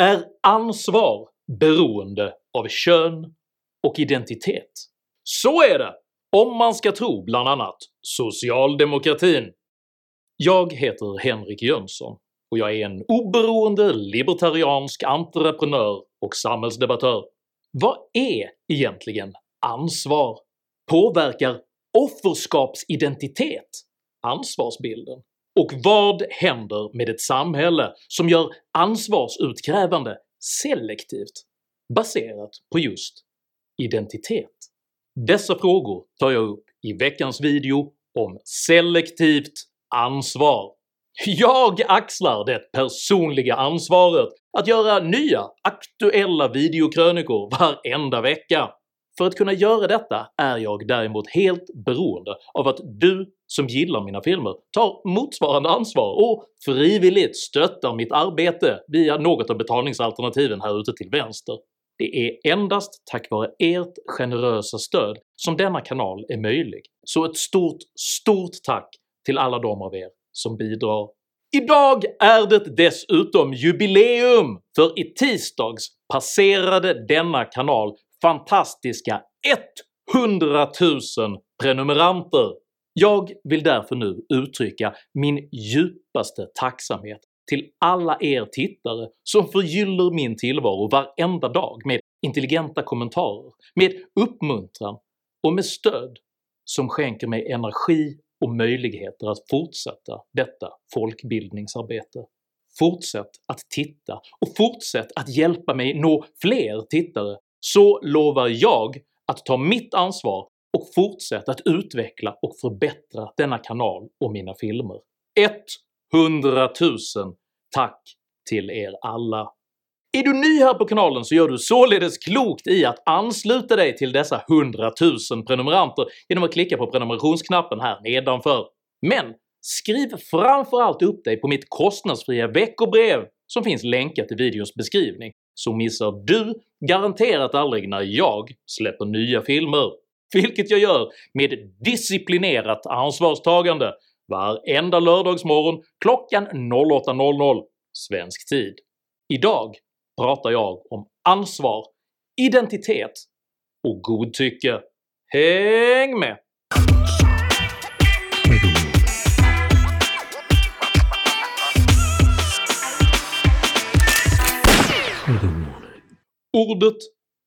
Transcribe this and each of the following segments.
Är ansvar beroende av kön och identitet? Så är det om man ska tro bland annat socialdemokratin. Jag heter Henrik Jönsson och jag är en oberoende libertariansk entreprenör och samhällsdebattör. Vad är egentligen ansvar? Påverkar offerskapsidentitet ansvarsbilden? Och vad händer med ett samhälle som gör ansvarsutkrävande selektivt baserat på just identitet? Dessa frågor tar jag upp i veckans video om selektivt ansvar. Jag axlar det personliga ansvaret att göra nya aktuella videokrönikor varenda vecka. För att kunna göra detta är jag däremot helt beroende av att du som gillar mina filmer tar motsvarande ansvar och frivilligt stöttar mitt arbete via något av betalningsalternativen här ute till vänster. Det är endast tack vare ert generösa stöd som denna kanal är möjlig, så ett stort STORT tack till alla de av er som bidrar. Idag är det dessutom jubileum! För i tisdags passerade denna kanal fantastiska 100 000 prenumeranter! Jag vill därför nu uttrycka min djupaste tacksamhet till alla er tittare som förgyller min tillvaro varenda dag med intelligenta kommentarer, med uppmuntran och med stöd som skänker mig energi och möjligheter att fortsätta detta folkbildningsarbete. Fortsätt att titta och fortsätt att hjälpa mig nå fler tittare så lovar jag att ta mitt ansvar och fortsätta att utveckla och förbättra denna kanal och mina filmer. 100 000 tack till er alla! Är du ny här på kanalen så gör du således klokt i att ansluta dig till dessa 100 000 prenumeranter genom att klicka på prenumerationsknappen här nedanför. Men skriv framförallt upp dig på mitt kostnadsfria veckobrev som finns länkat i videons beskrivning, så missar du garanterat aldrig när jag släpper nya filmer, vilket jag gör med disciplinerat ansvarstagande varenda lördagsmorgon klockan 08.00 svensk tid. Idag pratar jag om ansvar, identitet och godtycke. Häng med! Ordet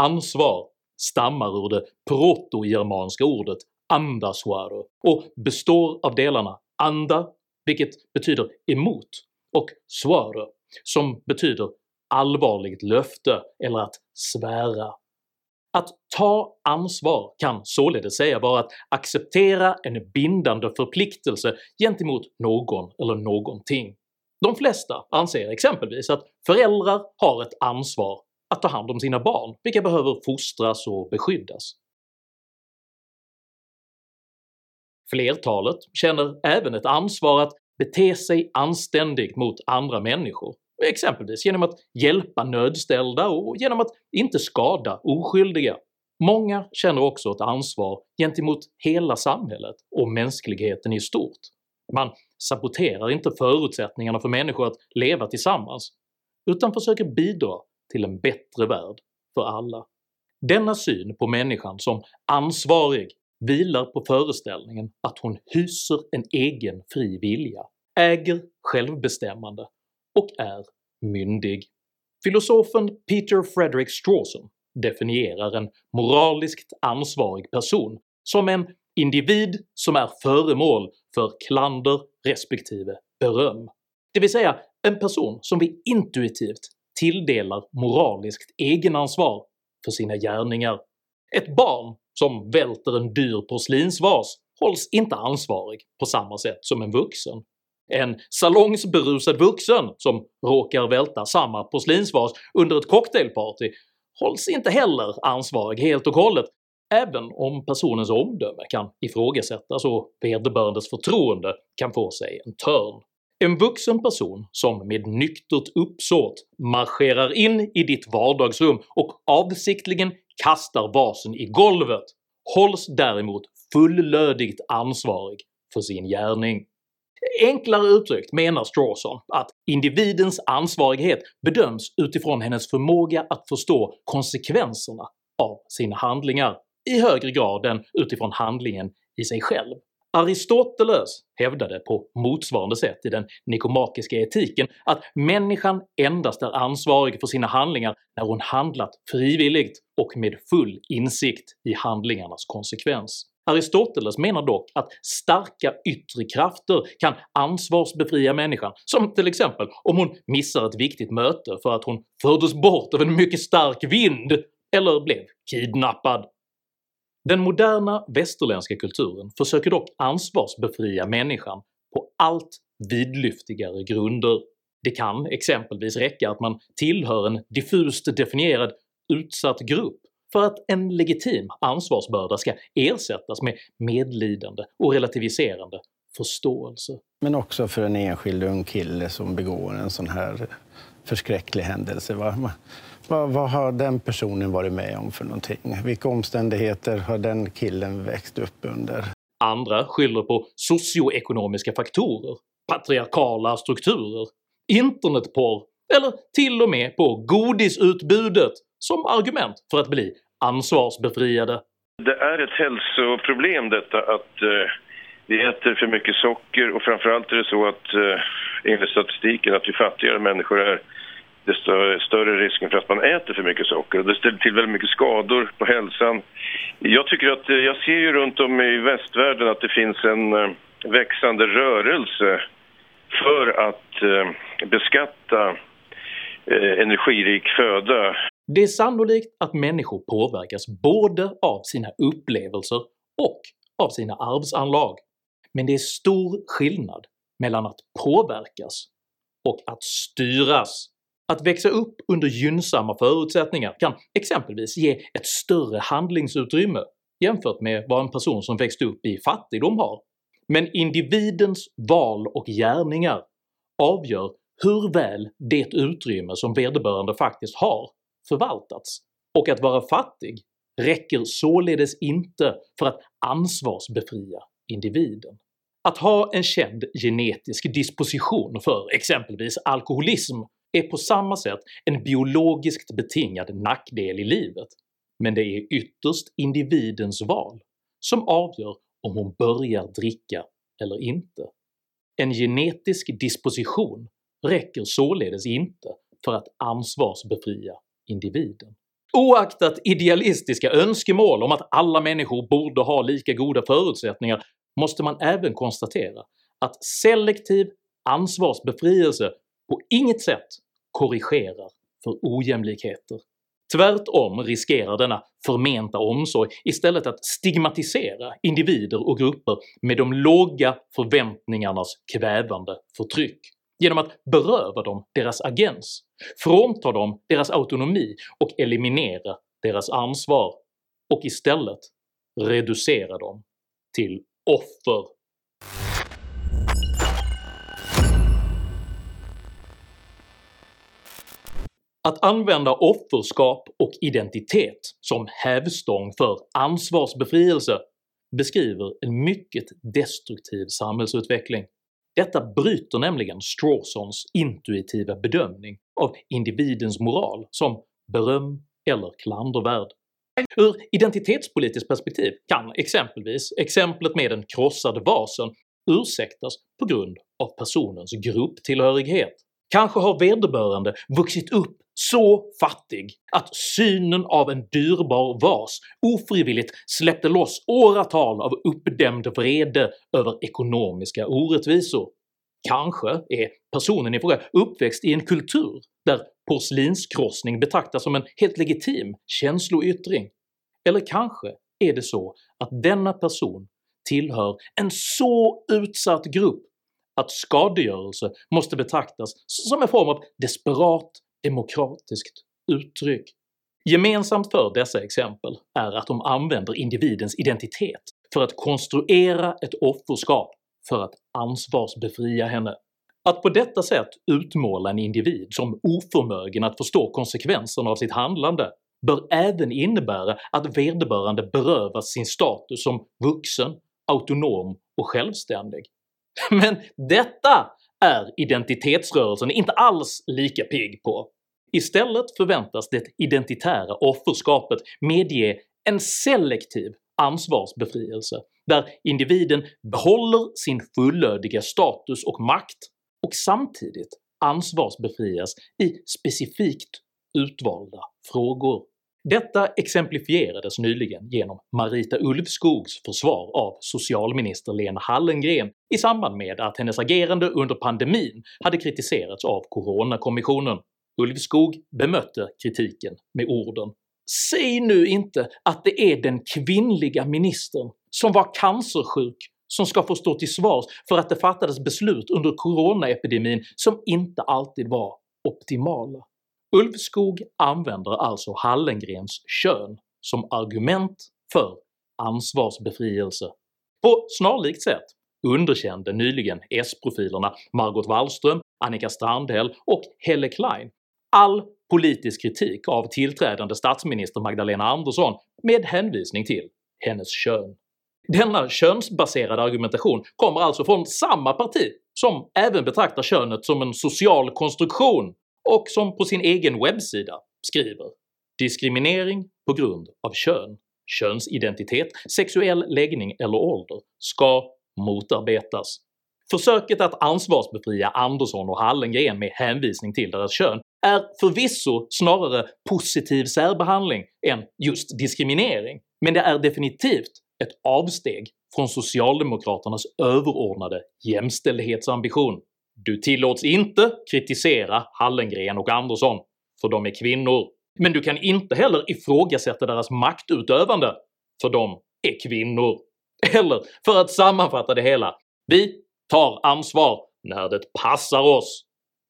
ansvar stammar ur det protogermanska ordet andasuaro och består av delarna anda, vilket betyder emot, och suaro som betyder allvarligt löfte eller att svära. Att ta ansvar kan således säga vara att acceptera en bindande förpliktelse gentemot någon eller någonting. De flesta anser exempelvis att föräldrar har ett ansvar att ta hand om sina barn, vilka behöver fostras och beskyddas. Flertalet känner även ett ansvar att bete sig anständigt mot andra människor, exempelvis genom att hjälpa nödställda och genom att inte skada oskyldiga. Många känner också ett ansvar gentemot hela samhället och mänskligheten i stort. Man saboterar inte förutsättningarna för människor att leva tillsammans, utan försöker bidra till en bättre värld för alla. Denna syn på människan som ansvarig vilar på föreställningen att hon hyser en egen fri vilja, äger självbestämmande och är myndig. Filosofen Peter Frederick Strawson definierar en moraliskt ansvarig person som en individ som är föremål för klander respektive beröm, det vill säga en person som vi intuitivt tilldelar moraliskt egenansvar för sina gärningar. Ett barn som välter en dyr porslinsvas hålls inte ansvarig på samma sätt som en vuxen. En salongsberusad vuxen som råkar välta samma porslinsvas under ett cocktailparty hålls inte heller ansvarig helt och hållet, även om personens omdöme kan ifrågasättas och vederbörandes förtroende kan få sig en törn. En vuxen person som med nyktert uppsåt marscherar in i ditt vardagsrum och avsiktligen kastar vasen i golvet hålls däremot fullödigt ansvarig för sin gärning. Enklare uttryckt menar Strawson att individens ansvarighet bedöms utifrån hennes förmåga att förstå konsekvenserna av sina handlingar i högre grad än utifrån handlingen i sig själv. Aristoteles hävdade på motsvarande sätt i den nikomakiska etiken att människan endast är ansvarig för sina handlingar när hon handlat frivilligt och med full insikt i handlingarnas konsekvens. Aristoteles menar dock att starka yttre krafter kan ansvarsbefria människan, som till exempel om hon missar ett viktigt möte för att hon fördes bort av en mycket stark vind eller blev kidnappad. Den moderna västerländska kulturen försöker dock ansvarsbefria människan på allt vidlyftigare grunder. Det kan exempelvis räcka att man tillhör en diffust definierad utsatt grupp för att en legitim ansvarsbörda ska ersättas med medlidande och relativiserande förståelse. Men också för en enskild ung kille som begår en sån här förskräcklig händelse. Va? Vad, vad, har den personen varit med om för någonting? Vilka omständigheter har den killen växt upp under? Andra skyller på socioekonomiska faktorer, patriarkala strukturer, internetporr eller till och med på godisutbudet som argument för att bli ansvarsbefriade. Det är ett hälsoproblem detta att eh, vi äter för mycket socker och framförallt är det så att eh, enligt statistiken att ju fattigare människor är desto större risken för att man äter för mycket socker. Det ställer till väldigt mycket skador på hälsan. Jag tycker att, eh, jag ser ju runt om i västvärlden att det finns en eh, växande rörelse för att eh, beskatta energirik föda. Det är sannolikt att människor påverkas både av sina upplevelser och av sina arvsanlag, men det är stor skillnad mellan att påverkas och att styras. Att växa upp under gynnsamma förutsättningar kan exempelvis ge ett större handlingsutrymme jämfört med vad en person som växt upp i fattigdom har, men individens val och gärningar avgör hur väl det utrymme som vederbörande faktiskt har förvaltats, och att vara fattig räcker således inte för att ansvarsbefria individen. Att ha en känd genetisk disposition för exempelvis alkoholism är på samma sätt en biologiskt betingad nackdel i livet, men det är ytterst individens val som avgör om hon börjar dricka eller inte. En genetisk disposition räcker således inte för att ansvarsbefria individen. Oaktat idealistiska önskemål om att alla människor borde ha lika goda förutsättningar måste man även konstatera att selektiv ansvarsbefrielse på inget sätt korrigerar för ojämlikheter. Tvärtom riskerar denna förmenta omsorg istället att stigmatisera individer och grupper med de låga förväntningarnas kvävande förtryck genom att beröva dem deras agens, frånta dem deras autonomi och eliminera deras ansvar, och istället reducera dem till offer Att använda offerskap och identitet som hävstång för ansvarsbefrielse beskriver en mycket destruktiv samhällsutveckling. Detta bryter nämligen Strawsons intuitiva bedömning av individens moral som beröm eller klandervärd. Ur identitetspolitiskt perspektiv kan exempelvis exemplet med den krossade vasen ursäktas på grund av personens grupptillhörighet. Kanske har vederbörande vuxit upp så fattig att synen av en dyrbar vas ofrivilligt släppte loss åratal av uppdämd vrede över ekonomiska orättvisor. Kanske är personen i fråga uppväxt i en kultur där porslinskrossning betraktas som en helt legitim känsloyttring, eller kanske är det så att denna person tillhör en så utsatt grupp att skadegörelse måste betraktas som en form av desperat demokratiskt uttryck. Gemensamt för dessa exempel är att de använder individens identitet för att konstruera ett offerskap för att ansvarsbefria henne. Att på detta sätt utmåla en individ som oförmögen att förstå konsekvenserna av sitt handlande bör även innebära att vederbörande berövas sin status som vuxen, autonom och självständig. Men detta är identitetsrörelsen inte alls lika pigg på. Istället förväntas det identitära offerskapet medge en selektiv ansvarsbefrielse där individen behåller sin fullödiga status och makt och samtidigt ansvarsbefrias i specifikt utvalda frågor. Detta exemplifierades nyligen genom Marita Ulvskogs försvar av socialminister Lena Hallengren i samband med att hennes agerande under pandemin hade kritiserats av coronakommissionen. Ulvskog bemötte kritiken med orden “Säg nu inte att det är den kvinnliga ministern som var cancersjuk som ska få stå till svars för att det fattades beslut under coronaepidemin som inte alltid var optimala. Ulvskog använder alltså Hallengrens kön som argument för ansvarsbefrielse. På snarlikt sätt underkände nyligen S-profilerna Margot Wallström, Annika Strandhäll och Helle Klein all politisk kritik av tillträdande statsminister Magdalena Andersson med hänvisning till hennes kön. Denna könsbaserade argumentation kommer alltså från samma parti som även betraktar könet som en social konstruktion och som på sin egen webbsida skriver “Diskriminering på grund av kön, könsidentitet, sexuell läggning eller ålder ska motarbetas”. Försöket att ansvarsbefria Andersson och Hallengren med hänvisning till deras kön är förvisso snarare positiv särbehandling än just diskriminering, men det är definitivt ett avsteg från socialdemokraternas överordnade jämställdhetsambition. Du tillåts inte kritisera Hallengren och Andersson för de är kvinnor, men du kan inte heller ifrågasätta deras maktutövande för de är kvinnor. Eller för att sammanfatta det hela, vi tar ansvar när det passar oss.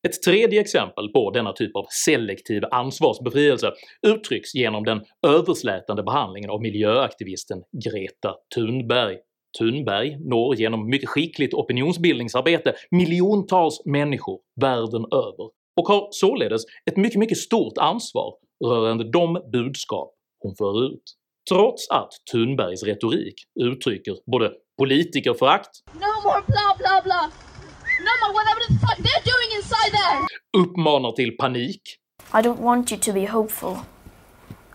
Ett tredje exempel på denna typ av selektiv ansvarsbefrielse uttrycks genom den överslätande behandlingen av miljöaktivisten Greta Thunberg. Thunberg når genom mycket skickligt opinionsbildningsarbete miljontals människor världen över och har således ett mycket mycket stort ansvar rörande de budskap hon för ut. Trots att Thunbergs retorik uttrycker både politikerförakt No more blah blah blah. No more whatever the fuck they're doing inside there. uppmanar till panik I don't want you to be hopeful.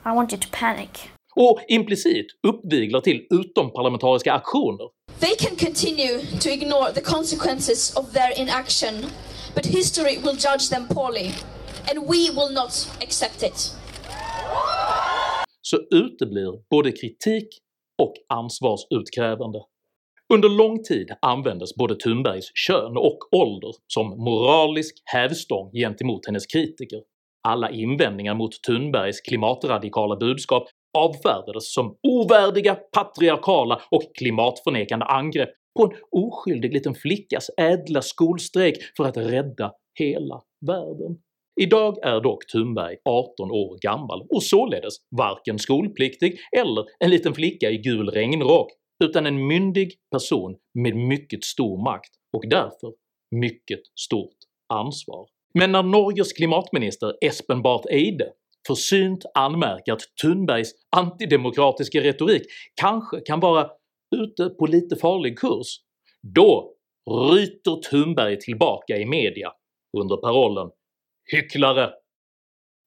I want you to panic. Och implicit uppviglar till utomparlamentariska aktioner They can continue to ignore the consequences of their inaction, but history will judge them poorly, and we will not accept it. så uteblir både kritik och ansvarsutkrävande. Under lång tid användes både Thunbergs kön och ålder som moralisk hävstång gentemot hennes kritiker. Alla invändningar mot Thunbergs klimatradikala budskap avfärdades som ovärdiga, patriarkala och klimatförnekande angrepp på en oskyldig liten flickas ädla skolstrejk för att rädda hela världen. Idag är dock Thunberg 18 år gammal och således varken skolpliktig eller en liten flicka i gul regnrock utan en myndig person med mycket stor makt och därför mycket stort ansvar. Men när Norges klimatminister Espen Barth Eide försynt anmärker att Thunbergs antidemokratiska retorik kanske kan vara ute på lite farlig kurs, då ryter Thunberg tillbaka i media under parollen “hycklare”.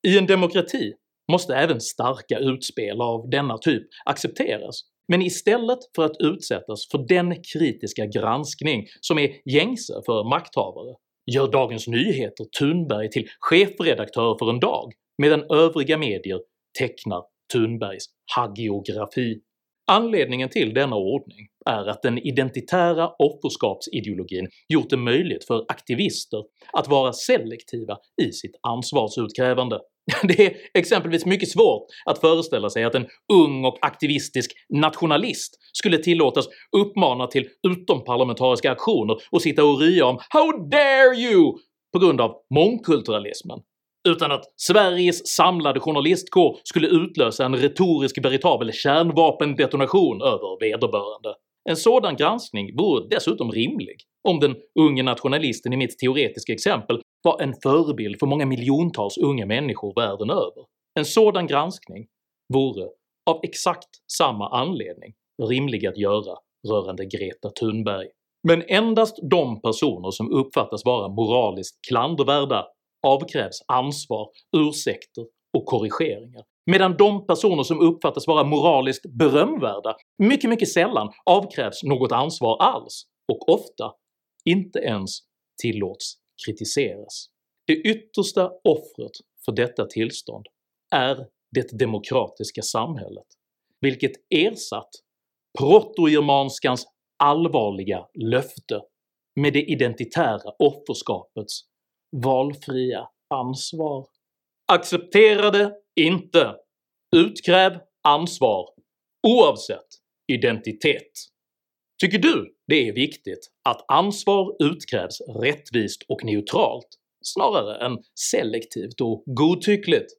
I en demokrati måste även starka utspel av denna typ accepteras, men istället för att utsättas för den kritiska granskning som är gängse för makthavare gör Dagens Nyheter Thunberg till chefredaktör för en dag medan övriga medier tecknar Thunbergs hagiografi. Anledningen till denna ordning är att den identitära offerskapsideologin gjort det möjligt för aktivister att vara selektiva i sitt ansvarsutkrävande. Det är exempelvis mycket svårt att föreställa sig att en ung och aktivistisk nationalist skulle tillåtas uppmana till utomparlamentariska aktioner och sitta och rya om “How dare you!” på grund av mångkulturalismen, utan att Sveriges samlade journalistkår skulle utlösa en retorisk veritabel kärnvapendetonation över vederbörande. En sådan granskning vore dessutom rimlig om den unge nationalisten i mitt teoretiska exempel var en förebild för många miljontals unga människor världen över. En sådan granskning vore av exakt samma anledning rimlig att göra rörande Greta Thunberg. Men endast de personer som uppfattas vara moraliskt klandervärda avkrävs ansvar, ursäkter och korrigeringar, medan de personer som uppfattas vara moraliskt berömvärda mycket mycket sällan avkrävs något ansvar alls och ofta inte ens tillåts kritiseras. Det yttersta offret för detta tillstånd är det demokratiska samhället, vilket ersatt protogermanskans allvarliga löfte med det identitära offerskapets valfria ansvar. Acceptera det inte! Utkräv ansvar oavsett identitet. Tycker du det är viktigt att ansvar utkrävs rättvist och neutralt snarare än selektivt och godtyckligt?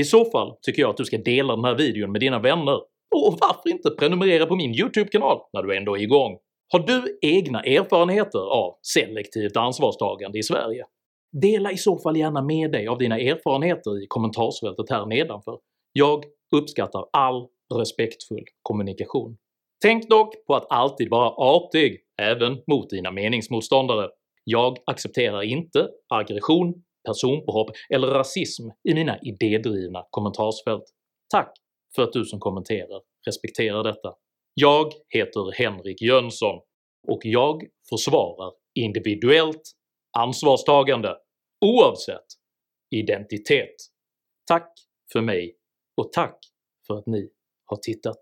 I så fall tycker jag att du ska dela den här videon med dina vänner, och varför inte prenumerera på min YouTube-kanal när du ändå är igång? Har du egna erfarenheter av selektivt ansvarstagande i Sverige? Dela i så fall gärna med dig av dina erfarenheter i kommentarsfältet här nedanför. Jag uppskattar all respektfull kommunikation. Tänk dock på att alltid vara artig även mot dina meningsmotståndare. Jag accepterar inte aggression, personpåhopp eller rasism i mina idédrivna kommentarsfält. Tack för att du som kommenterar respekterar detta. Jag heter Henrik Jönsson och jag försvarar individuellt ansvarstagande oavsett identitet. Tack för mig och tack för att ni har tittat.